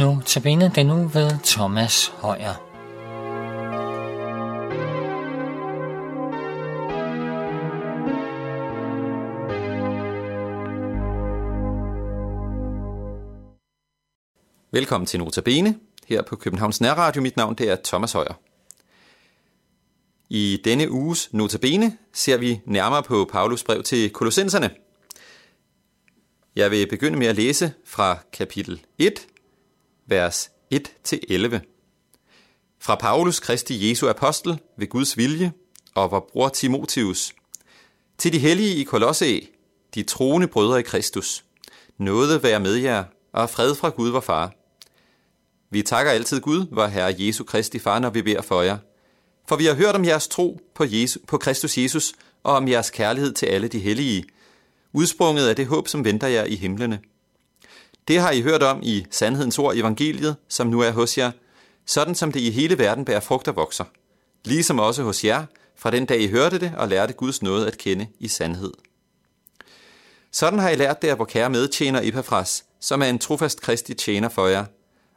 Nu tabiner den nu ved Thomas Højer. Velkommen til Notabene her på Københavns Nærradio. Mit navn det er Thomas Højer. I denne uges Notabene ser vi nærmere på Paulus brev til kolossenserne. Jeg vil begynde med at læse fra kapitel 1, vers 1-11. Fra Paulus Kristi Jesu apostel ved Guds vilje og vor bror Timotheus. Til de hellige i Kolosse, de troende brødre i Kristus. Nåde være med jer, og fred fra Gud vor far. Vi takker altid Gud, vor Herre Jesu Kristi far, når vi beder for jer. For vi har hørt om jeres tro på, Jesus, på Kristus Jesus og om jeres kærlighed til alle de hellige, udsprunget af det håb, som venter jer i himlene. Det har I hørt om i sandhedens ord evangeliet, som nu er hos jer, sådan som det i hele verden bærer frugt og vokser. Ligesom også hos jer, fra den dag I hørte det og lærte Guds nåde at kende i sandhed. Sådan har I lært det af vor kære medtjener Epafras, som er en trofast kristig tjener for jer,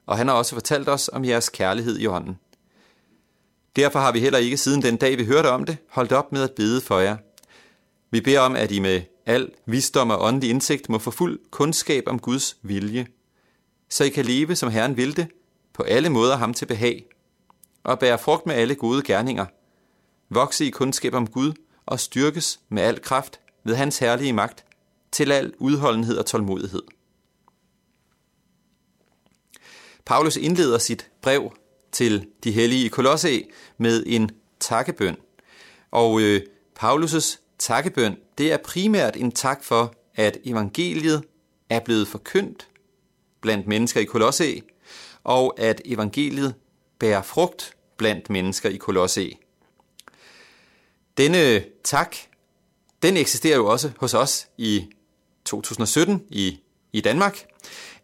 og han har også fortalt os om jeres kærlighed i ånden. Derfor har vi heller ikke siden den dag, vi hørte om det, holdt op med at bede for jer. Vi beder om, at I med al visdom og åndelig indsigt må få fuld kundskab om Guds vilje, så I kan leve, som Herren vil det, på alle måder ham til behag, og bære frugt med alle gode gerninger, vokse i kundskab om Gud og styrkes med al kraft ved hans herlige magt, til al udholdenhed og tålmodighed. Paulus indleder sit brev til de hellige i Kolosse med en takkebøn. Og øh, Paulus' takkebøn, det er primært en tak for, at evangeliet er blevet forkyndt blandt mennesker i Kolosse, og at evangeliet bærer frugt blandt mennesker i Kolosse. Denne tak, den eksisterer jo også hos os i 2017 i, i Danmark,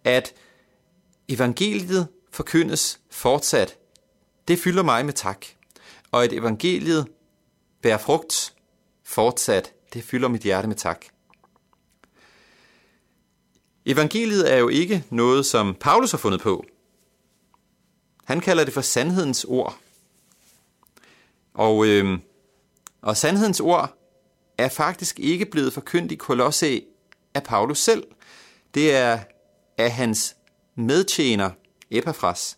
at evangeliet forkyndes fortsat. Det fylder mig med tak. Og at evangeliet bærer frugt fortsat, det fylder mit hjerte med tak. Evangeliet er jo ikke noget, som Paulus har fundet på. Han kalder det for sandhedens ord. Og, øh, og sandhedens ord er faktisk ikke blevet forkyndt i Kolosse af Paulus selv. Det er af hans medtjener Epaphras,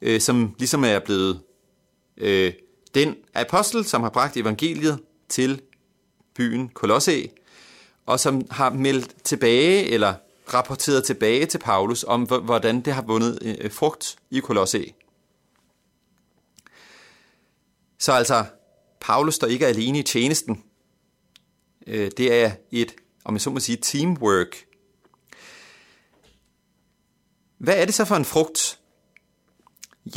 øh, som ligesom er blevet øh, den apostel, som har bragt evangeliet til byen Kolosse, og som har meldt tilbage, eller rapporteret tilbage til Paulus, om hvordan det har vundet øh, frugt i Kolosse. Så altså, Paulus står ikke alene i tjenesten. Øh, det er et, om jeg så må sige, teamwork. Hvad er det så for en frugt?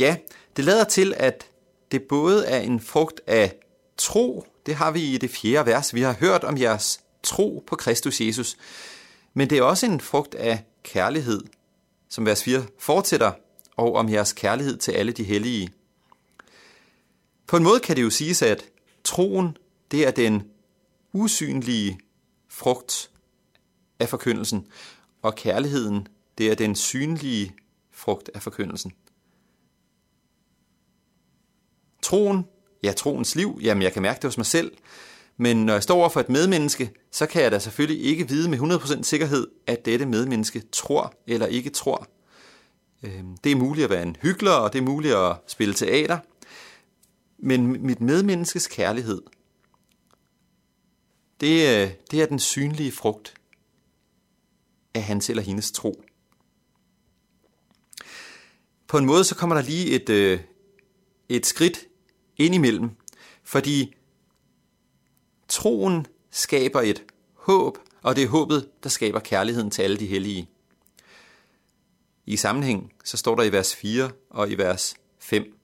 Ja, det lader til, at det både er en frugt af tro, det har vi i det fjerde vers. Vi har hørt om jeres tro på Kristus Jesus. Men det er også en frugt af kærlighed, som vers 4 fortsætter, og om jeres kærlighed til alle de hellige. På en måde kan det jo siges, at troen, det er den usynlige frugt af forkyndelsen, og kærligheden, det er den synlige frugt af forkyndelsen. Troen, ja, troens liv, jamen jeg kan mærke det hos mig selv, men når jeg står over for et medmenneske, så kan jeg da selvfølgelig ikke vide med 100% sikkerhed, at dette medmenneske tror eller ikke tror. Øhm, det er muligt at være en hyggelig, og det er muligt at spille teater, men mit medmenneskes kærlighed, det, øh, det er den synlige frugt af hans eller hendes tro. På en måde så kommer der lige et, øh, et skridt indimellem, fordi troen skaber et håb, og det er håbet, der skaber kærligheden til alle de hellige. I sammenhæng så står der i vers 4 og i vers 5.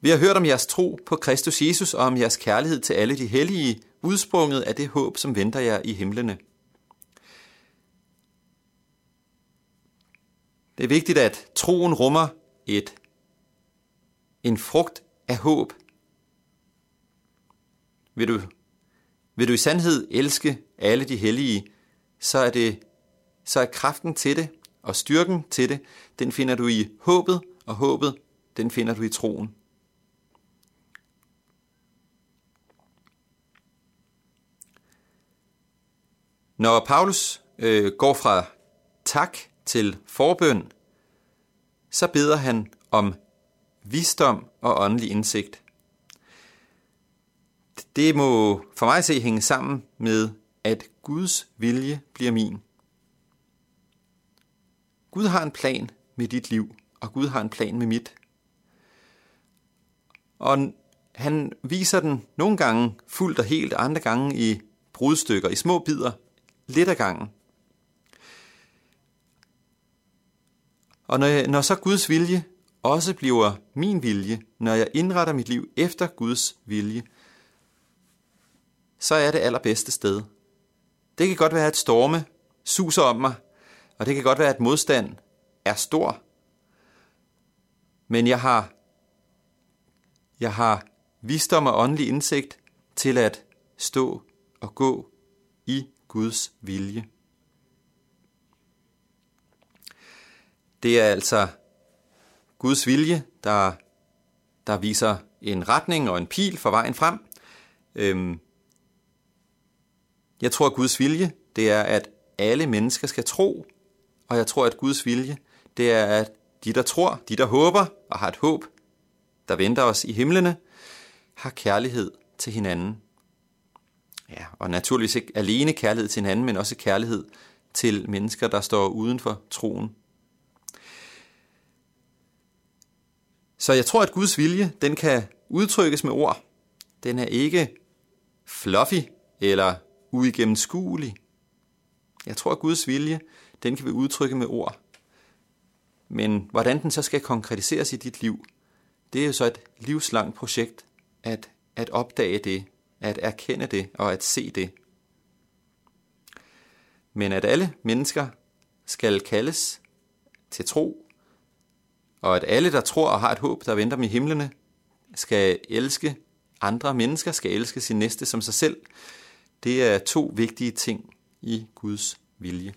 Vi har hørt om jeres tro på Kristus Jesus og om jeres kærlighed til alle de hellige, udsprunget af det håb, som venter jer i himlene. Det er vigtigt, at troen rummer et en frugt af håb. Vil du, vil du i sandhed elske alle de hellige, så er, det, så er kraften til det og styrken til det, den finder du i håbet, og håbet, den finder du i troen. Når Paulus øh, går fra tak til forbøn, så beder han om visdom og åndelig indsigt. Det må for mig se hænge sammen med, at Guds vilje bliver min. Gud har en plan med dit liv, og Gud har en plan med mit. Og han viser den nogle gange fuldt og helt, andre gange i brudstykker, i små bidder, lidt ad gangen. Og når, når så Guds vilje også bliver min vilje, når jeg indretter mit liv efter Guds vilje, så er det allerbedste sted. Det kan godt være, at storme suser om mig, og det kan godt være, at modstand er stor. Men jeg har, jeg har visdom og åndelig indsigt til at stå og gå i Guds vilje. Det er altså Guds vilje, der, der viser en retning og en pil for vejen frem. Øhm, jeg tror, at Guds vilje, det er, at alle mennesker skal tro. Og jeg tror, at Guds vilje, det er, at de, der tror, de, der håber og har et håb, der venter os i himlene, har kærlighed til hinanden. Ja, og naturligvis ikke alene kærlighed til hinanden, men også kærlighed til mennesker, der står uden for troen. Så jeg tror, at Guds vilje, den kan udtrykkes med ord. Den er ikke fluffy eller uigennemskuelig. Jeg tror, at Guds vilje, den kan vi udtrykke med ord. Men hvordan den så skal konkretiseres i dit liv, det er jo så et livslangt projekt at, at opdage det, at erkende det og at se det. Men at alle mennesker skal kaldes til tro, og at alle, der tror og har et håb, der venter dem i himlene, skal elske andre mennesker, skal elske sin næste som sig selv, det er to vigtige ting i Guds vilje.